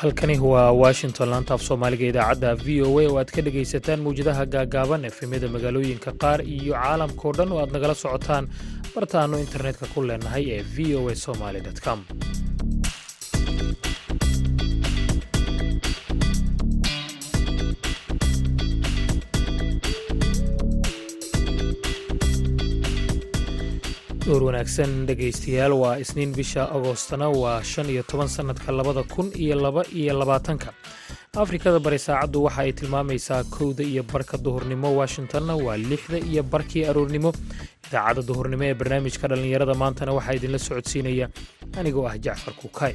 Halkani waa washington laanta af soomaaliga idaacadda v o a oo aad ka dhegaysataan mawjadaha gaagaaban efemyada magaalooyinka qaar iyo caalamkao dhan oo aad nagala socotaan bartaannu internetka ku leenahay ee v o a somaly com. Door wanaagsan dhegaystayaal waa isniin bisha agoostana waa shan iyo toban sannadka labada kun iyo laba iyo labaatanka. Afrikada bari saacaddu waxa ay tilmaamaysaa kowda iyo barka duhurnimo washingtonna waa lixda iyo barkii aroornimo idaacadda duhurnimo ee barnaamijka dhallinyarada maantana waxaa idinla socodsiinaya. Anigoo ah jacfar kuukay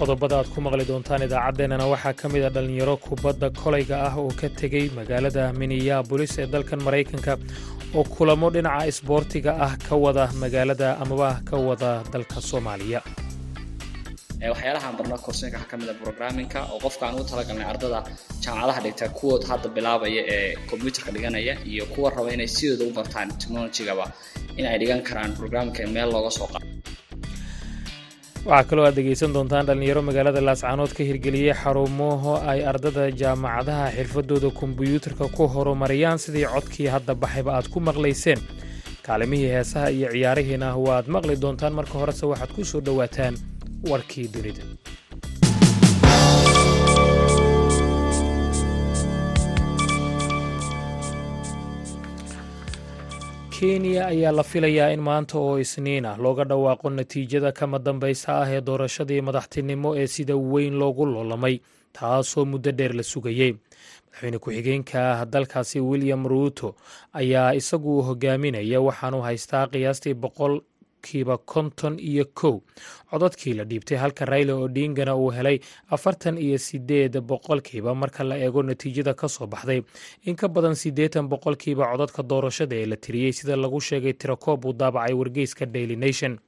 qodobada aad ku maqli doontaan idaacaddeenana waxaa ka mid a dhallinyaro kubadda kolayga ah oo ka tegey magaalada minneabolis ee dalkan maraykanka oo kulamo dhinaca isboortiga ah ka wada magaalada amaba ka wada dalka soomaaliya. Waxyaalahaan barno korsinka waxaa ka mid a programminka oo qofka aan ugu talagalnay ardada jaamacadaha dhigta kuwood hadda bilaabaya ee kombyuutarka dhiganaya iyo kuwa raba inay sidooda u bartaan technologygaba in ay dhigan karaan programminka meel looga soo qaado waxaa kaloo aad dhegaysan doontaan dhallinyaro magaalada laascaanood ka hirgeliyey xarumaho ay ardada jaamacadaha xirfadooda kombiyuutarka ku horumariyaan sidii codkii hadda baxayba aad ku maqlayseen. Kaalimihii heesaha iyo ciyaarihiina waad maqli doontaan marka horese waxaad ku soo dhowaataan warkii dunida kenya ayaa la filayaa in maanta oo isniin ah. Looga dhawaaqo natiijada kama dambaysa ah ee doorashadii madaxtinimo ee sida weyn loogu loolamay taasoo muddo dheer la sugayey madaxweyne ku-xigeenka dalkaasi william ruuto ayaa isagu hogaaminaya waxaanu haystaa qiyaastii boqol kiiba konton iyo kow. Codadkii la dhiibtay halka raila odingana uu helay afartan iyo sideed boqolkiiba marka la eego natiijada ka soo baxday. In ka badan siddeetan boqolkiiba codadka doorashada ee la tiriyey sida lagu sheegay tirakoob uu daabacay wargeyska daily nation.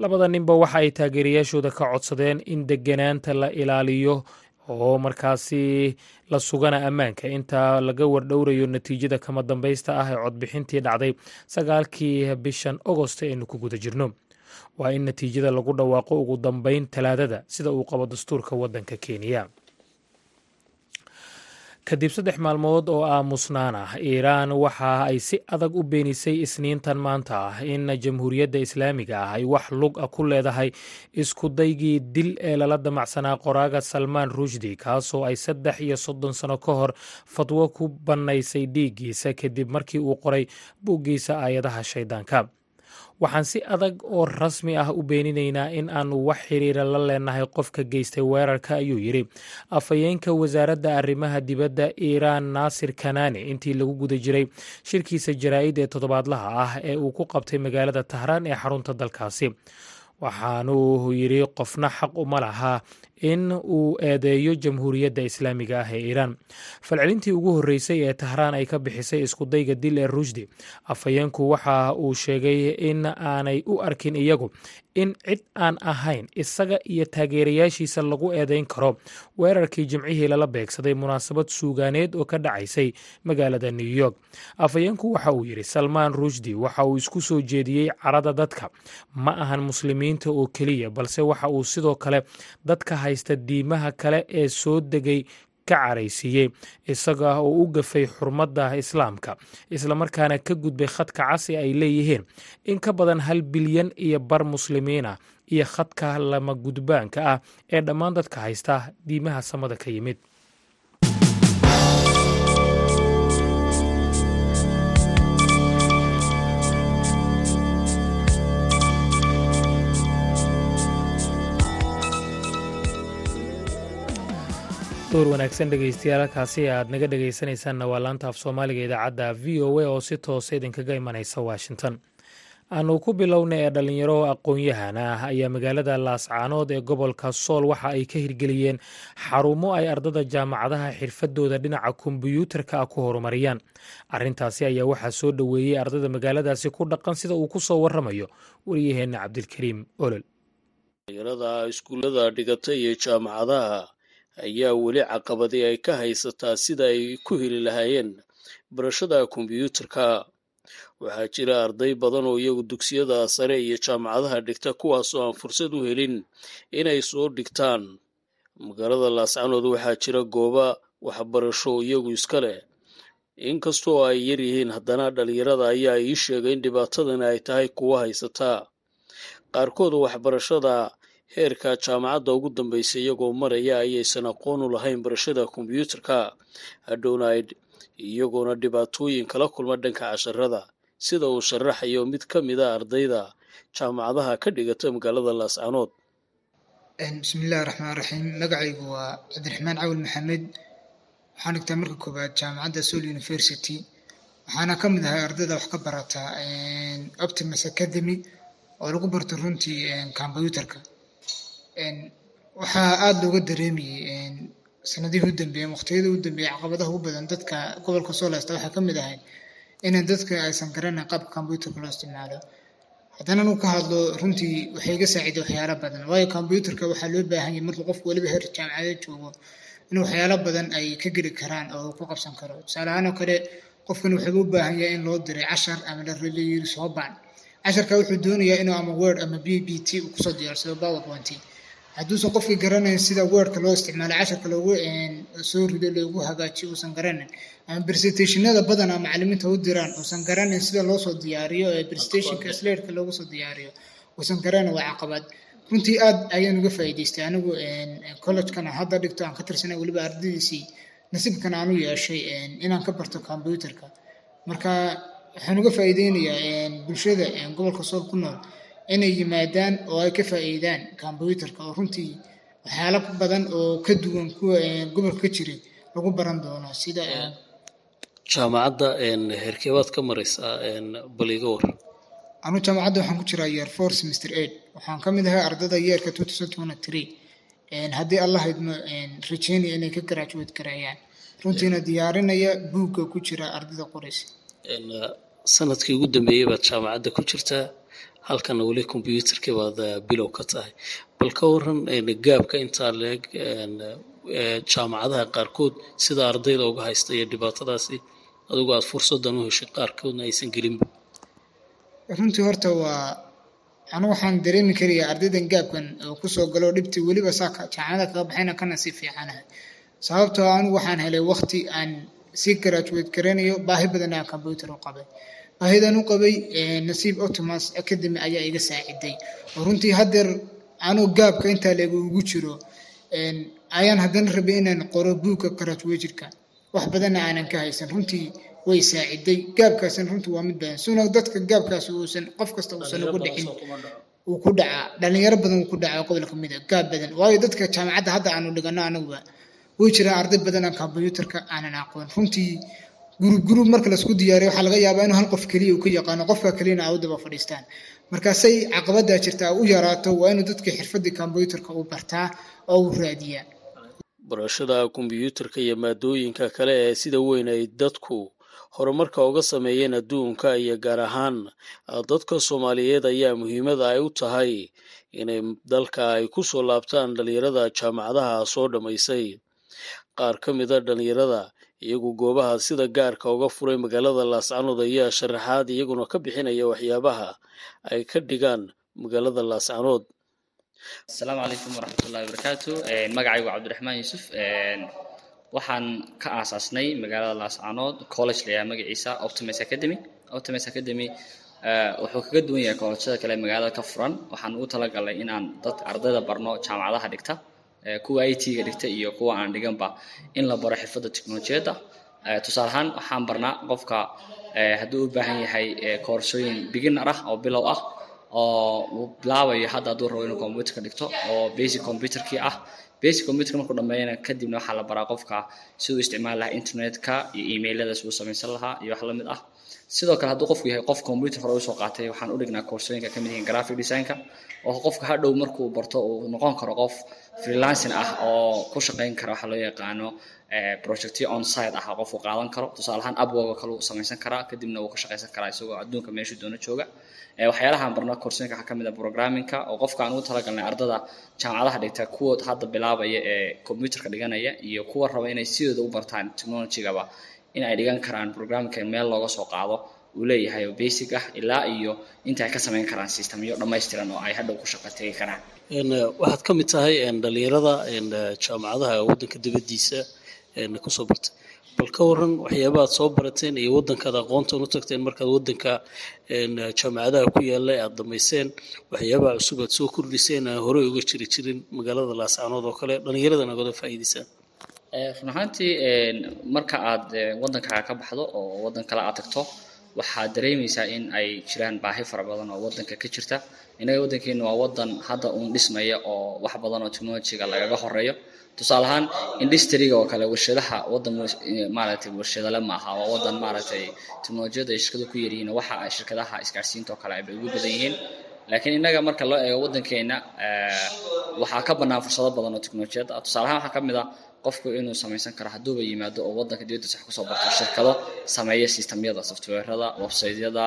Labada ninba waxa ay taageerayaashooda ka codsadeen in deganaanta la ilaaliyo oo markaasi la sugana ammaanka. Inta laga wardhowrayo natiijada kama dambaysta ah ee codbixintii dhacday sagaalkii bishan agost aynu ku guda jirno. Waa in natiijada lagu dhawaaqo ugu dambeyn talaadada sida uu qabo dastuurka waddanka kenya kadib saddex maalmood oo aamusnaan ah iiraan waxa ay si adag u beenisay isniintan maanta ah in jamhuuriyadda islaamiga ah ay wax lug a ku leedahay iskudaygii dil ee lala damacsanaa qoraaga salmaan rushdi kaasoo ay saddex iyo soddon sano ka hor fadwo ku bannaysay dhiiggiisa kadib markii uu qoray buuggiisa aayadaha shayddaanka waxaan si adag oo rasmi ah u beeninaynaa in aanu wax xiriira la leenahay qofka geystay weerarka ayuu yidhi. Afhayeenka wasaaradda arrimaha dibadda iiraan naasir kanaani intii lagu guda jiray shirkiisa jaraa'id ee toddobaadlaha ah ee uu ku qabtay magaalada tahraan ee xarunta dalkaasi waxaanuu yidhi qofna xaq uma laha in uu eedeeyo jamhuuriyadda islaamiga ah ee iiraan falcelintii ugu horreysay ee tahraan ay ka bixisay iskudayga dil ee rushdi afhayeenku waxa uu sheegay in aanay u arkin iyagu in cid aan ahayn isaga iyo taageerayaashiisa lagu eedeyn karo. Weerarkii jimcihii lala beegsaday munaasabad suugaaneed oo ka dhacaysay magaalada new york. Afhayeenku waxa uu yidhi salmaan rushdi waxa uu isku soo jeediyey carada dadka. Ma ahan muslimiinta oo keliya balse waxa uu sidoo kale dadka haysta diimaha kale ee soo degay ka caraysiiyey isaga oo u gafay xurmadda islaamka islamarkaana ka gudbay khadka casi ay leeyihiin. In ka badan hal bilyan iyo bar muslimiin ah iyo khadka lama gudbaanka ah ee dhammaan dadka haysta diimaha samada ka yimid door wanaagsan dhegaystayaal halkaasi aad naga dhegaysanaysaanna waa laanta af soomaaliga idaacadda v o a oo si toosa idinkaga imanaysa washington. Aanu ku bilowna ee dhallinyaro aqoon-yahan ah ayaa magaalada laascaanood ee gobolka sool waxa ay ka hirgeliyeen xarumo ay ardada jaamacadaha xirfadooda dhinaca kombiyuutarka ah ku horumariyaan. Arrintaasi ayaa waxaa soo dhoweeyey ardada magaaladaasi ku dhaqan sida uu ku soo waramayo wariyaheenna cabdilkariim olol. Iskuullada dhigata iyo jaamacadaha ayaa weli caqabadi ay ka haysataa sida ay ku heli lahaayeen barashada kombiyuutarka. Waxaa jira arday badan oo iyagu dugsiyada sare iyo jaamacadaha dhigta kuwaasoo aan fursad u helin inay soo dhigtaan. Magaalada laascanood waxaa jira gooba waxbarasho iyagu iska leh. Inkastoo ay yar yihiin haddana dhalinyarada ayaa ii sheegay in dhibaatadani ay tahay kuwa haysataa. Qaarkood waxbarashada heerka jaamacadda ugu dambaysa iyagoo maraya ayaysan aqoon u lahayn barashada kombiyuutarka hadhownayd iyagoona dhibaatooyin kala kulma dhanka casharada sida uu sharaxayo mid ka mid a ardayda jaamacadaha ka dhigata magaalada laascanood bismillahi raxmaan raxiim magacaygu waa cabdiraxmaan cawil maxamed. Waxaan dhigtaa marka koowaad jaamacadda sol university. Waxaana ka mid ahay ardayda wax ka barata optimus academy oo lagu barto runtii kombyuutarka waxaa aada looga dareemayey sanadihii u dambeeyeen waqtiyada u dambeeyey caqabadaha ugu badan dadka gobolka soo leysta waxaa ka mid ahay inay dadka aysan garanayn qaabka kombyuutarka loo isticmaalo. Haddana anu ka hadlo runtii waxay iga saaciday waxyaalo badan waayo kombyuutarka waxaa loo baahan markuu qofku weliba heer jaamacadeed joogo in waxyaalo badan ay ka geli karaan oo ku qabsan karo. Tusaale ahaan oo kale qofkan wuxuu u baahan yahay in loo diray cashar ama la yiri soo baan casharka wuxuu doonayaa inuu ama word ama b b t uu ku soo diyaarsado powerpoint hadduusan qofkii garanayn sida wordka loo isticmaalo casharka loogu soo rido loogu hagaajiyo uusan garanayn. Ama presentationada badan ama macalimiinta u diraan uusan garanayn sida loo soo diyaariyo ee presentationka slaidka loogu soo diyaariyo uusan garanayn waa caqabad. Runtii aad ayaan uga faa'iidaystay anigu collegekan aan hadda dhigto aan ka tirsanay weliba ardaydiisii. Nasiibkan aan u yeeshay inaan ka barto computerka. Marka waxaan uga faa'iideynayaa bulshada gobolka sool ku nool inay yimaadaan oo ay ka faa'iidaan kombyuutarka oo runtii waxyaalo badan oo ka duwan kuwa gobolka ka jiray lagu baran doono sida jaamacadda herkebaad ka maraysaa bal iga war. Anu jaamacadda waxaan ku jiraa year four semester eight waxaan ka mid ahay ardada yeerka two thousand twenty three haddii allah idmo rajeynaya inay ka graduate gareeyaan runtiina diyaarinaya buugga ku jira ardada qoraysa sannadkii ugu dambeeyey baad jaamacadda ku jirtaa halkana weli kombyuutarkii baad bilow ka tahay bal ka waran gaabka intaa leeg jaamacadaha qaarkood sida ardayda uga haysta iyo dhibaatadaasi adigu aad fursadan u heshay qaarkoodna aysan gelinba runtii horta waa anu waxaan dareemi karayaa ardaydan gaabkan oo ku soo galo dhibtii weliba saa jaamacada kaga baxayna kana si fiicanahay sababtoo anigu waxaan helay waqti aan si graduate garanayo baahi badan aan combyuter u qabay baahidan u qabay nasiib optimus academy ayaa iga saaciday. Oo runtii haddeer anuu gaabka intaa leegu ugu jiro ayaan haddana rabay inaan qoro buugga graduatirka wax badanna aanan ka haysan runtii way saaciday. Gaabkaasina runtii waa mid badan. Suna dadka gaabkaasi uusan qof kasta uusan ugu dhicin uu ku dhacaa dhalinyaro badan uu ku dhacaa gobolka mida gaab badan. Waayo dadka jaamacadda hadda aanu dhigano anaguba way jiraan arday badan aan kombyuutarka aanan aqoon. Runtii gurub gurub marka la isku diyaariyo waxaa laga yaabaa inuu hal qof keliya uu ka yaqaano. Qofka keliyana aa u daba fadhiistaan. Markaasay caqabaddaa jirtaa u yaraato waa inuu dadka xirfadii kombyuutarka uu bartaa oo uu raadiyaa. Barashada kombyuutarka iyo maadooyinka kale ee sida weyn ay dadku horumarka uga sameeyeen adduunka iyo gaar ahaan dadka soomaaliyeed ayaa muhiimada ay u tahay inay dalka ay ku soo laabtaan dhalinyarada jaamacadaha soo dhammaysay. Qaar ka mida dhalinyarada iyagu goobaha sida gaarka uga furay magaalada laascanood ayaa sharaxaad iyaguna ka bixinaya waxyaabaha ay ka dhigaan magaalada laascanood asalaamu calaykum waraxmatullahi wabarakaatu magacaygu cabdiraxmaan yuusuf. Waxaan ka aasaasnay magaalada laascanood college layaha magaciisa optimus academy. Optimus academy wuxuu kaga duwan yahay koolajada kale magaalada ka furan. Waxaan ugu talagalnay inaan dadka ardayda barno jaamacadaha dhigta kuwa i t-ga dhigta iyo kuwa aan dhiganba in la baro xirfadda teknolojiyadda. Tusaale ahaan waxaan barnaa qofka hadduu u baahan yahay koorsooyin beginner ah oo bilow ah oo bilaabayo hadda hadduu rabo inuu computerka dhigto oo basic computerkii ah. Basic computerka markuu dhameeyana kadibna waxaa la baraa qofka siduu isticmaali lahaa internetka iyo emailada siduu samaysan lahaa iyo wax la mid ah. Sidoo kale hadduu qofku yahay qof computer hore u soo qaatay waxaan u dhignaa koorsooyinka ka mid yihiin graphic designka oo qofka hadhow markuu barto uu noqon karo qof freelancing ah oo ku shaqayn kara waxaa loo yaqaano projectyo on site ah qofku qaadan karo. Tusaale ahaan upwork kale samaysan karaa kadibna wuu ka shaqaysan karaa isagoo adduunka meeshuu doono jooga. Waxyaalahaan barno koorsooyinka waxaa ka mid ah programmingka oo qofka aan ugu talagalnay ardada jaamacadaha dhigta kuwa hadda bilaabaya ee computerka dhiganaya iyo kuwa raba inay sidooda u bartaan technologygaba in ay dhigan karaan programmingka meel looga soo qaado uu leeyahay oo basic ah ilaa iyo inta ay ka samayn karaan systemyo dhammaystiran oo ay hadhow ku shaqo tegi karaan. Waxaad ka mid tahay dhalinyarada jaamacadaha waddanka dibaddiisa ku soo bartay. Bal ka waran waxyaaba aad soo barateen iyo waddankaad aqoontan u tagteen markaad waddanka jaamacadaha ku yaalla aad dhammayseen waxyaabaha cusub aad soo kordhiseen aan horey uga jiri jirin magaalada laascaanood oo kale dhallinyaradana oga faa'iidaysaan. Run ahaantii marka aad waddankaaga ka baxdo oo waddan kale aad tagto waxaad dareemaysaa in ay jiraan baahi fara badan oo waddanka ka jirta. Innaga waddankeena waa waddan hadda uun dhismaya oo wax badan oo technologiga lagaga horeeyo tusaale ahaan industriga oo kale warshadaha waddan maaragtay warshadale maaha waa waddan maaragtay technolojiyada ay shirkadu ku yaryihiin waxa shirkadaha isgaarsiinta oo kale ay bay ugu badan yihiin laakiin innaga marka loo eego waddankeena waxaa ka bannaan fursado badan oo technolojiyada ah. Tusaale ahaan waxaa ka mid ah qofku inuu samaysan karo hadduuba yimaado oo waddanka dibaddiisa wax ku soo barto shirkado sameeya systemyada softwarada websiteyada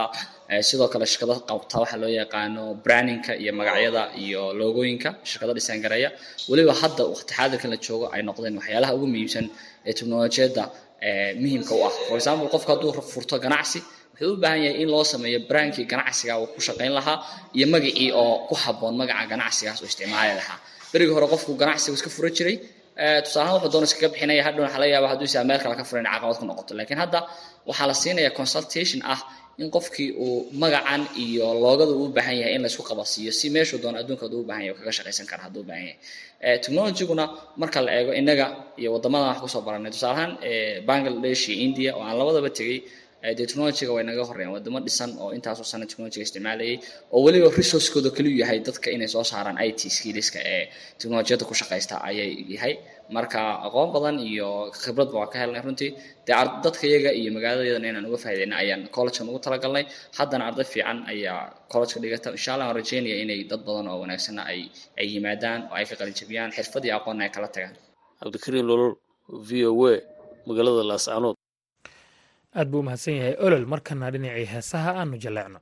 sidoo kale shirkado qabta waxa loo yaqaano brandingka iyo magacyada iyo logooyinka shirkado dhisaan gareeya. Weliba hadda waqti xaadirkan la joogo ay noqdeen waxyaalaha ugu muhiimsan ee teknolojiyadda muhiimka u ah. For example qofka hadduu furto ganacsi wuxuu u baahan yahay in loo sameeyo brandkii ganacsiga uu ku shaqayn lahaa iyo magacii oo ku habboon magaca ganacsigaas uu isticmaali lahaa. Berigii hore qofku ganacsiga iska fura jiray tusaalahaan wuxuu doona iskaga bixinaya hadhow waxaa laga yaaba hadduu isaa meel kale ka furan caqabad ku noqoto. Laakiin hadda waxaa la siinaya consultation ah in qofkii uu magacan iyo loogada uu u baahan yahay in laysku qabasiiyo si meeshuu doono adduunka hadduu u baahan yahay kaga shaqaysan kara hadduu u yahay. Technologyguna marka la eego innaga iyo waddamadan wax ku soo baranay. Tusaale ahaan bangladesh iyo india oo aan labadaba tegey dee technologyga way naga horreeyaan. Wadamo dhisan oo intaasoo sana technologyga isticmaalayay oo weliba resourcekooda kaliyu yahay dadka inay soo saaraan i t skillska ee technolojiyadda ku shaqaysta ayay yahay. Marka aqoon badan iyo khibradba waa ka helnay runtii. Dee dadka iyaga iyo magaaladayadana inaan uga faa'iidayna ayaan collegekan ugu talagalnay. Haddana arday fiican ayaa collegeka dhigata. Insha allah waan rajeynaya inay dad badan oo wanaagsanna ay ay yimaadaan oo ay ka qalijabiyaan. Xirfad iyo aqoonna ay kala tagaan. Cabdikariin lolol v o a magaalada laascaanood aad buu umahadsan yahay olol markana dhinacii heesaha aanu jaleecno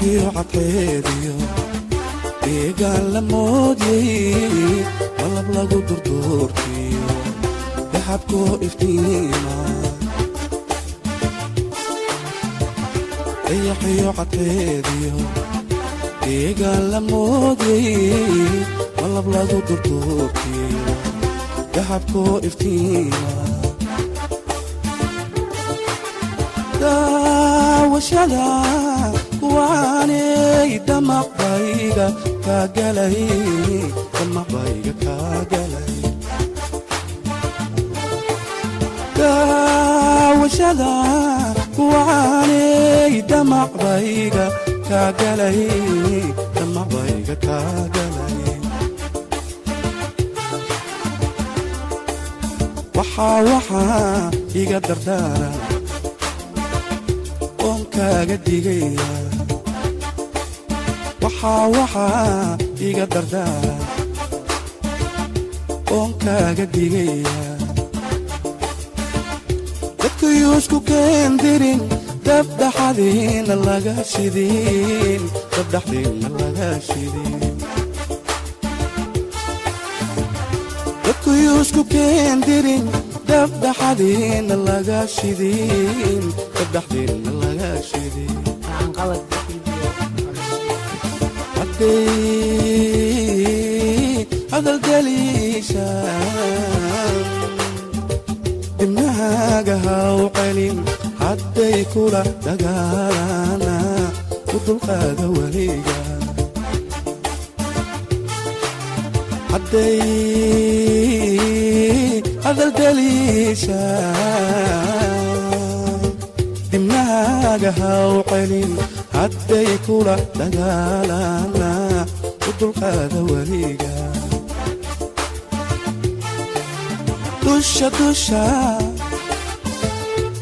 dayaxiyo cadkeediyo deegaan la moodyay malab lagu durduurtiyo daxabkoo iftiima dayaxiyo cadkeediyo deegaan la moodyay malab lagu durduurtiyo daxabkoo iftiima daawashada kuwaanay damaqbayga kaagalay damaqbayga kaagalay daawashada kuwaanay damaqbayga kaagalay damaqbayga kaagalay waxaa waxaa iga dardaara oon kaaga digaya waxaa waxaa iga dardaara oon kaaga digaya dadkayuusku keendirin dabdhaxadiina laga shidin dabdhaxdiina laga shidin dadkayuusku keendirin dabdhaxadiina laga shidin dabdhaxdiina laga shidin dibnahaaga haw celin hadday kula dagaalana u dulqaada weligahaday hadal daliisha dibnahaaga haw celin hadday kula dagaalana u dulqaada weliga.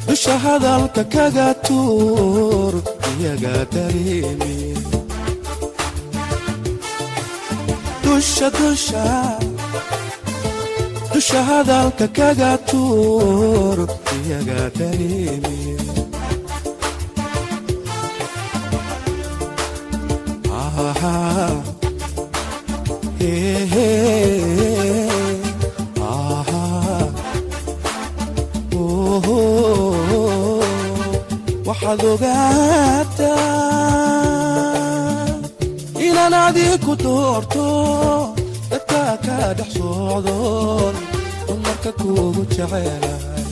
Dusha hadalka kaga tuur iyaga dareemi. Dusha hadalka kaga tuur iyaga dareemi waxaad ogaataa inaan adiku doorto dadka ka dhex socdoon dumarka kuugu jecelahay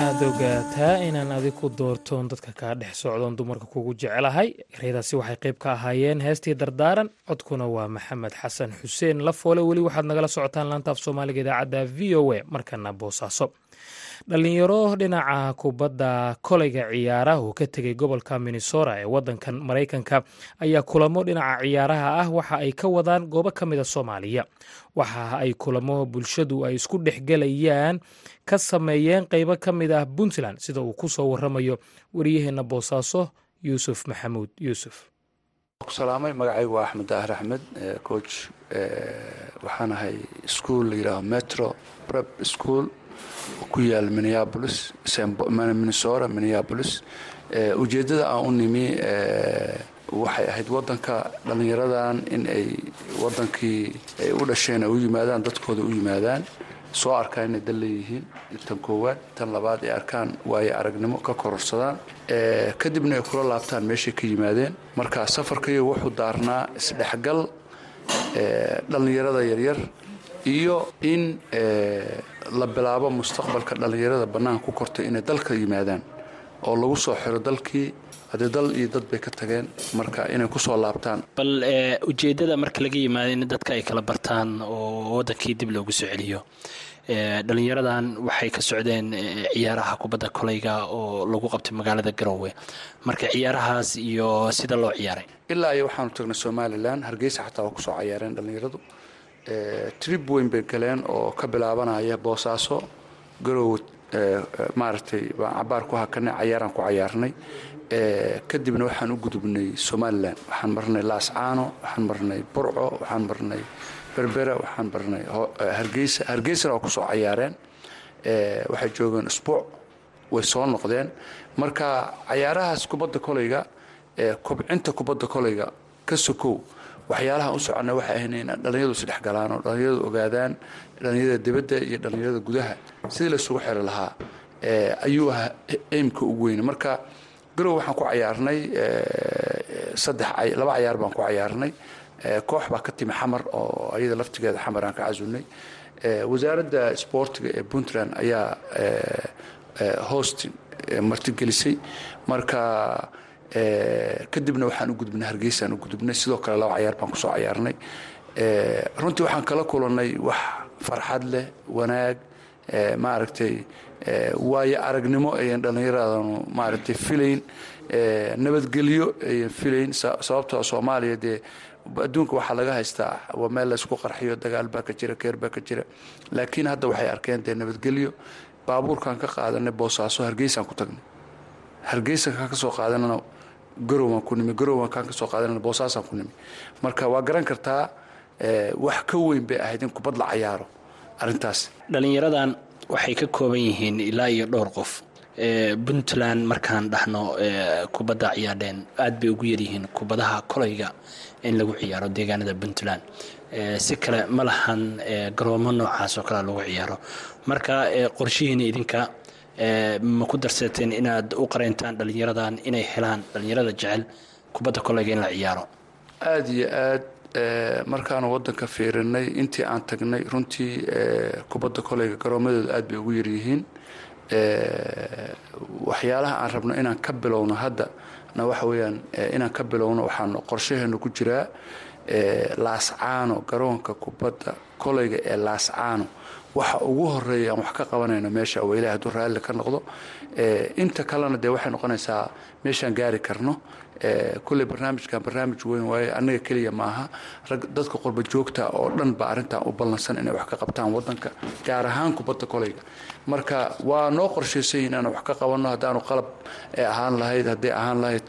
waxaad ogaataa inaan adiku doortoon dadka kaa dhex socdoon dumarka kugu jecelahay. Ereyadaasi waxay qayb ka ahaayeen heestii dardaaran. Codkuna waa maxamed xasan xuseen. Lafoole weli waxaad nagala socotaan laantaaf soomaaliga idaacadda v o a. Markana boosaaso dhalinyaro dhinaca kubadda koleyga ciyaaraha uu ka tegay gobolka minnesota ee wadankan maraykanka ayaa kulamo dhinaca ciyaaraha ah waxa ay ka wadaan goobo ka mida soomaaliya. Waxa ay kulamo bulshadu ay isku dhexgelayaan ka sameeyeen qeybo ka mid ah puntland sida uu ku soo waramayo wariyaheenna boosaaso yuusuf maxamuud yuusuf. Salaamay magacaygu waa axmed daahir axmed coach waxaan ahay school la yidhaaho metro prep school ku yaal minneapolis minnesota minneapolis. Ujeeddada aan u nimi waxay ahayd waddanka dhallinyaradan in ay waddankii ay u dhasheen ay u yimaadaan dadkooda u yimaadaan. Soo arkaan inay dal leeyihiin. Tan koowaad tan labaad ay arkaan waayo aragnimo ka kororsadaan. Kadibna ay kula laabtaan meeshay ka yimaadeen. Marka safarkayo wuxuu daarnaa isdhexgal dhallinyarada yaryar iyo in la bilaabo mustaqbalka dhallinyarada bannaanka ku kortay inay dalka yimaadaan oo lagu soo xiro dalkii haddii dal iyo dad bay ka tageen marka inay ku soo laabtaan. Bal ujeeddada marka laga yimaado in dadka ay kala bartaan oo waddankii dib loogu soo celiyo dhalinyaradan waxay ka socdeen ciyaaraha kubadda koleyga oo lagu qabtay magaalada garowe marka ciyaarahaas iyo sida loo ciyaaray. Ilaa iyo waxaanu tagnay somalilan hargeysa xataa waa ku soo cayaareen dhallinyaradu trib weyn bay galeen oo ka bilaabanaya boosaaso garowe maaragtay baan cabaar ku hakanay cayaaraan ku cayaarnay. Kadibna waxaan u gudubnay somalilan waxaan marnay laascaano waxaan marnay burco waxaan marnay berbera waxaan marnay hargeysa hargeysana waa ku soo cayaareen. Waxay joogeen isbuuc way soo noqdeen. Marka cayaarahaas kubadda koleyga kobcinta kubadda koleyga ka sokow waxyaalaha u socona waxay ahayn in dhallinyadu isdhex galaan oo dhallinyadu ogaadaan dhallinyarada dibadda iyo dhallinyarada gudaha. Sidii laysugu xiri lahaa ayuu ahaa eimka ugu weyne marka garow waxaan ku cayaarnay saddex laba cayaar baan ku cayaarnay. Koox baa ka timi xamar oo ayada laftigeeda xamar aan ka casunay wasaaradda sboortiga ee puntland ayaa host martigelisay. Marka kadibna waxaan u gudubnay hargeysaan u gudubnay sidoo kale laba cayaar baan ku soo cayaarnay. Runtii waxaan kala kulannay wax farxad leh wanaag maaragtay waayo aragnimo ayan dhallinyaradanu maaragtay filayn nabadgelyo ayan filayn sababtoo soomaaliya dee adduunka waxaa laga haystaa waa meel laysku qarxiyo dagaal baa ka jira keer baa ka jira. Laakiin hadda waxay arkeen dee nabadgelyo baabuurkaan ka qaadanay boosaaso hargeysaan ku tagnay. Hargeysankaan ka soo qaadanana garowaan ku nimi garowaan kaan ka soo qaadanana boosaasaan ku nimi. Marka waa garan kartaa wax ka weyn bay ahayd in kubad la cayaaro arrintaas. Dhalinyaradan waxay ka kooban yihiin ilaa iyo dhowr qof. Puntland markaan dhahno kubadda ciyaadheen aad bay ugu yaryihiin kubadaha koleyga in lagu ciyaaro deegaanada puntland. Si kale ma lahan garoomo noocaas oo kalea lagu ciyaaro. Marka qorshihiina idinka ma ku darsateen inaad u qareyntaan dhalinyaradan inay helaan dhalinyarada jecel? Kubadda koleyga in la ciyaaro. Aada iyo aad markaanu wadanka fiirinay intii aan tagnay runtii kubadda koleyga garoomadooda aad bay ugu yaryihiin. Waxyaalaha aan rabno inaan ka bilowno hadda na waxa weeyaan inaan ka bilowno waxaan qorshaheenu ku jiraa laascaano garoonka kubadda koleyga ee laascaano waxa ugu horreeya aan wax ka qabanayno meesha waa ilahi hadduu raalli ka noqdo inta kalena dee waxay noqonaysaa meeshaan gaari karno kulley barnaamijkan barnaamij weyn waaye annaga keliya maaha. Rag dadka qurba joogta oo dhan ba arrintan u ballansan inay wax ka qabtaan wadanka gaar ahaan kubadda koleyga marka waa noo qorshaysan inaan wax ka qabanno haddaanu qalab ahaan lahayd haddii ahaan lahayd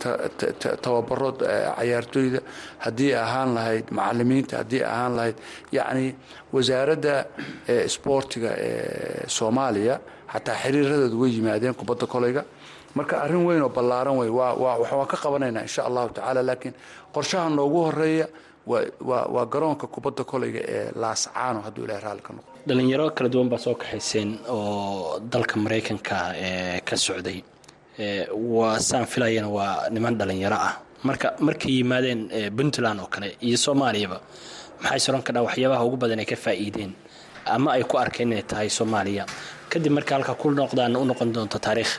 tababaro cayaartooyda haddii ahaan lahayd macalimiinta haddii ahaan lahayd yacni wasaaradda sboortiga ee soomaaliya xataa xiriiradooda way yimaadeen kubadda koleyga marka arrin weyn oo ballaaran wey waan ka qabanaynaa insha allahu tacaala laakiin qorshaha noogu horreeya waa garoonka kubadda koleyga ee laascaano hadduu ilahay raalli ka noqdo. Dhalinyaro kala duwan baa soo kaxayseen oo dalka maraykanka ka socday. Waa saan filayana waa niman dhalinyaro ah. Marka markay yimaadeen puntland oo kale iyo soomaaliyaba maxay soran kadhaa waxyaabaha ugu badan ay ka faa'iideen ama ay ku arkeen inay tahay soomaaliya kadib marka halka ku noqdaan u noqon doonto taariikh.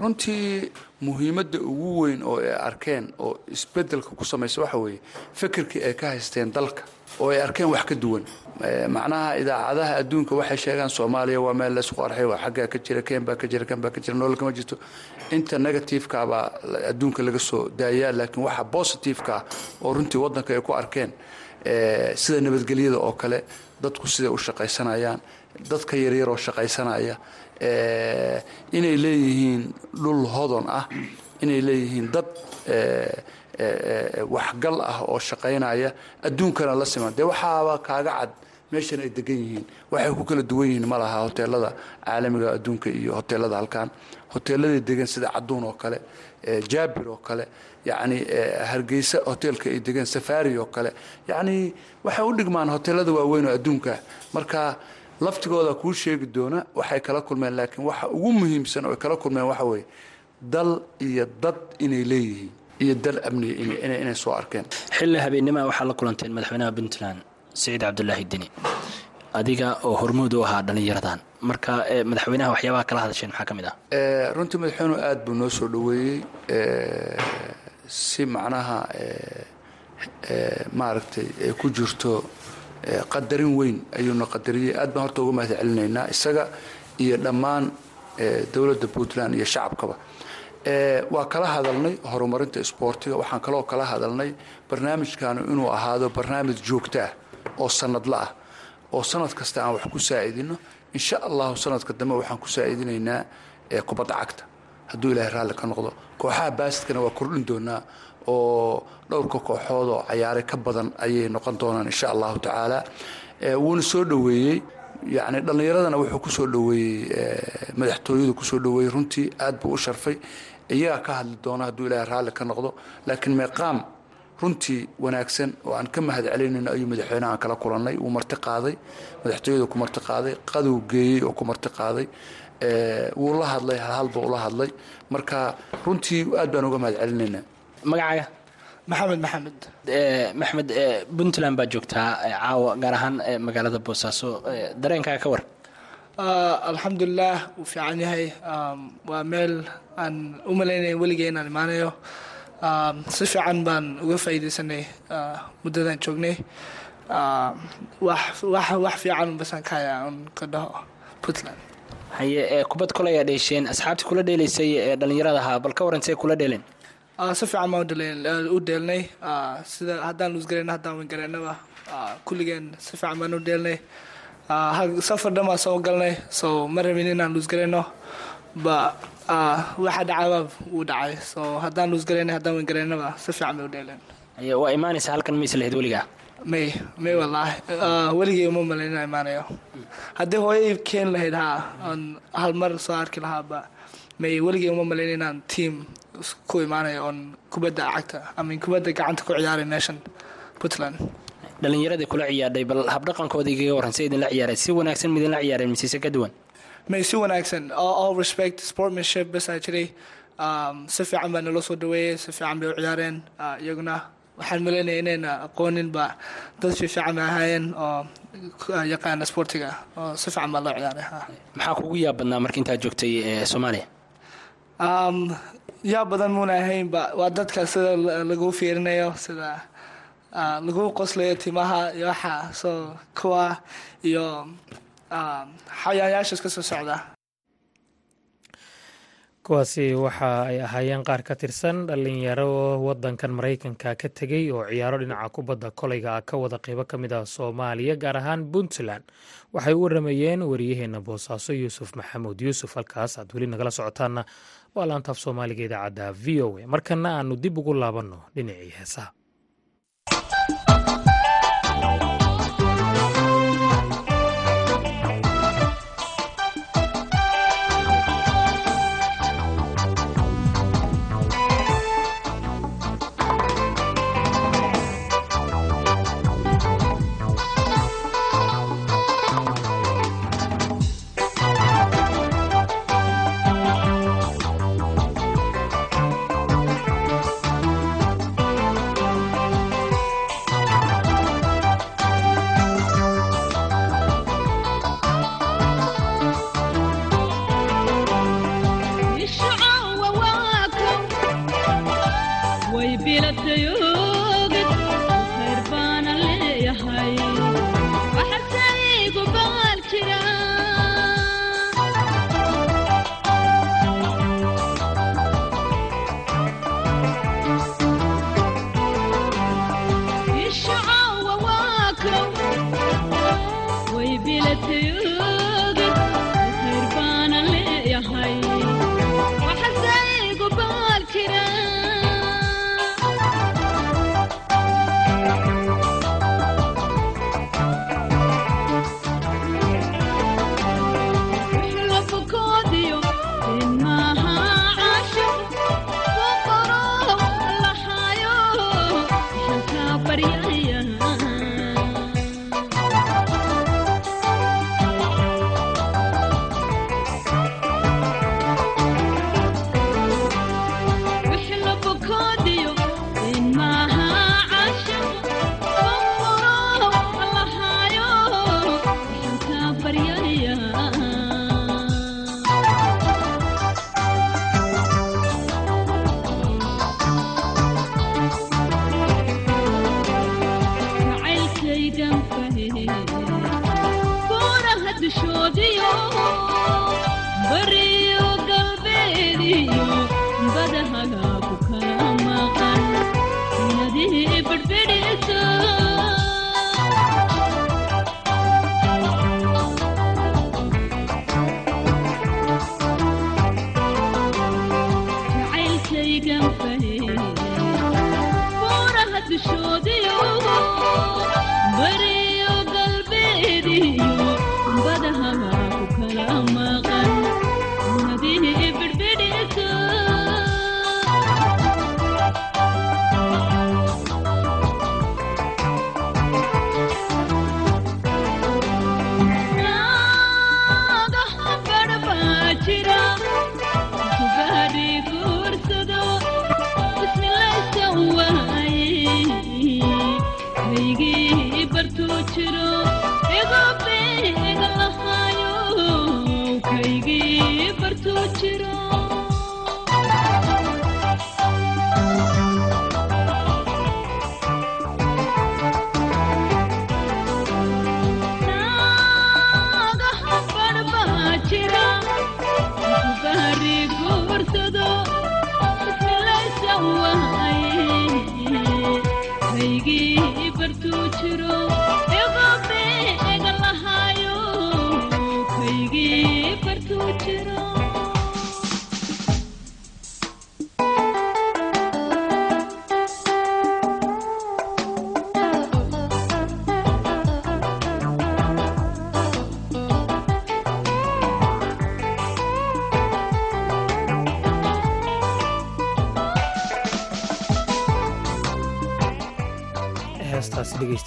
Runtii muhiimadda ugu weyn oo ay arkeen oo isbeddelka ku samaysa waxa weeye fikirkii ay ka haysteen dalka oo ay arkeen wax ka duwan. Macnaha idaacadaha adduunka waxay sheegaan soomaaliya waa meel laysku arxay waa xaggaa ka jira ken baa ka jira kan baa ka jira nolol kama jirto. Inta negativeka baa adduunka laga soo daayaa laakiin waxa positiveka ah oo runtii waddanka ay ku arkeen sida nabadgelyada oo kale dadku siday u shaqaysanayaan dadka yaryar oo shaqaysanaya inay leeyihiin dhul hodon ah inay leeyihiin dad waxgal ah oo shaqaynaya adduunkana la siman. Dee waxaaba kaaga cad? Meeshan ay degan yihiin. Waxay ku kala duwan yihiin ma hoteelada caalamiga adduunka iyo hoteelada halkan hoteeladay degan sida caduun oo kale jaabir oo kale yacni hargeysa hoteelka ay degan safari oo kale. Yacni waxay u dhigmaan hoteelada waaweyn oo adduunka. Marka laftigooda kuu sheegi doona waxay kala kulmeen laakiin waxa ugu muhiimsan oo ay kala kulmeen waxa weeye dal iyo dad inay leeyihiin iyo dal amniga inay soo arkeen. Xilli habeennima waxaa la kulanteen madaxweynaha puntland siciid cabdulaahi deni. Adiga oo hormuud u ahaa dhallinyaradan. Marka madaxweynaha waxyaabaha kala hadasheen maxaa ka mid ah? Runtii madaxweynuhu aad buu noo soo dhoweeyey si macnaha maaragtay ay ku jirto qadarin weyn ayuuna qadariyey aad baan horta uga mahad celinaynaa isaga iyo dhammaan dowladda puntland iyo shacabkaba. Waa kala hadalnay horumarinta isboortiga waxaan kaloo kala hadalnay barnaamijkaanu inuu ahaado barnaamij joogto ah oo sanadla ah. Oo sanad kasta aan wax ku saa'idino insha allahu sanadka dambe waxaan ku saa'idinaynaa kubadda cagta. Hadduu ilaahay raalli ka noqdo. Kooxaha baasidkana waa kordhin doonaa oo dhowrka kooxood oo cayaare ka badan ayay noqon doonaan insha allahu tacaala. Wuuna soo dhoweeyey yacni dhallinyaradana wuxuu ku soo dhoweeyey madaxtooyadu ku soo dhoweeyey. Runtii aad buu u sharfay iyagaa ka hadli doona hadduu ilaahay raalli ka noqdo. Laakiin meeqaam runtii wanaagsan oo aan ka mahad celinayno ayuu madaxweynahaan kala kulannay. Wuu marti qaaday madaxtooyada ku marti qaaday qadow geeyey oo ku marti qaaday. Wuu la hadlay halhalba ula hadlay. Marka runtii aad baan uga mahad celinaynaa magacaaga. Maxamed maxamed. Maxmed puntland baa joogtaa caawa gaar ahaan magaalada boosaaso. Dareenkaaga ka war. Alxamdulilah wuu fiican yahay. Waa meel aan u malaynaya weligay inaan imaanayo. Si fiican baan uga faa'iidaysanay muddadan joognay. Wax fiican basaan ka hayaa un ka dhaho puntland. Haye kubad koley aa dheesheen asxaabtii kula dheelaysay ee dhallinyarada ahaa bal ka warran see kula dheeleen si fiican baan u dheelnay sida haddaan luusgarayna haddaan wangaraynaba kulligeen si fiican baan u dheelnay safar dhan baan soo galnay so ma rabin inaan luusgarayno ba waxa dhacaaba wuu dhacay. So haddaan luusgaraynay haddaan wangaraynaba si fiican bay u dheeleen waa imaanaysa halkan mayse lahayd weligaa may may wallaahi. Weligay uma malayn inaan imaanayo. Haddii hooyay keeni lahayd haa aan hal mar soo arki lahaaba may weligay uma malayn inaan team ku imaanayo oon kubadda cagta. Ama kubadda gacanta ku ciyaaray meeshan puntland. Dhallinyaradii kula ciyaadhay bal habdhaqankooda igaga warran si idinla ciyaareen si wanaagsan ma idinla ciyaareen misise ka duwan? May si wanaagsan. All respect sportmanship basaa jiray si fiican baa naloo soo dhaweeyey si fiican bay u ciyaareen. Iyaguna waxaan malaynaya inayna aqooninba dad fiifiican bay ahaayeen oo yaqaana sportiga. Oo si fiican baa loo ciyaaray maxaa kugu yaab badnaa marka intaad joogtay soomaaliya yaa badan muuna ahaynba waa dadka sida lagu fiirinayo sida lagu qoslayo timaha iyo waxa soo kuwa iyo xayaanyaasha iska soo socda kuwaasi waxa ay ahaayeen qaar ka tirsan dhalinyaro wadankan maraykanka ka tegey oo ciyaaro dhinaca kubadda koleyga ah ka wada qeybo ka mid ah soomaaliya gaar ahaan puntland. Waxay u waramayeen wariyaheenna boosaaso yuusuf maxamuud. Yuusuf halkaas aad weli nagala socotaanna waa laantaaf soomaaliga idaacadda v o a. Markana aanu dib ugu laabanno dhinacii heesaha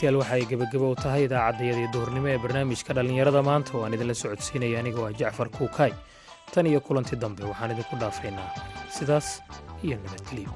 dhegeystayaal ay gebagabo u tahay idaacaddayadii duhurnimo ee barnaamijka dhallinyarada maanta oo aan idinla socodsiinaya anigoo ah jacfar kuukay. Tan iyo kulanti dambe waxaan idinku dhaafaynaa sidaas iyo nabadgelyo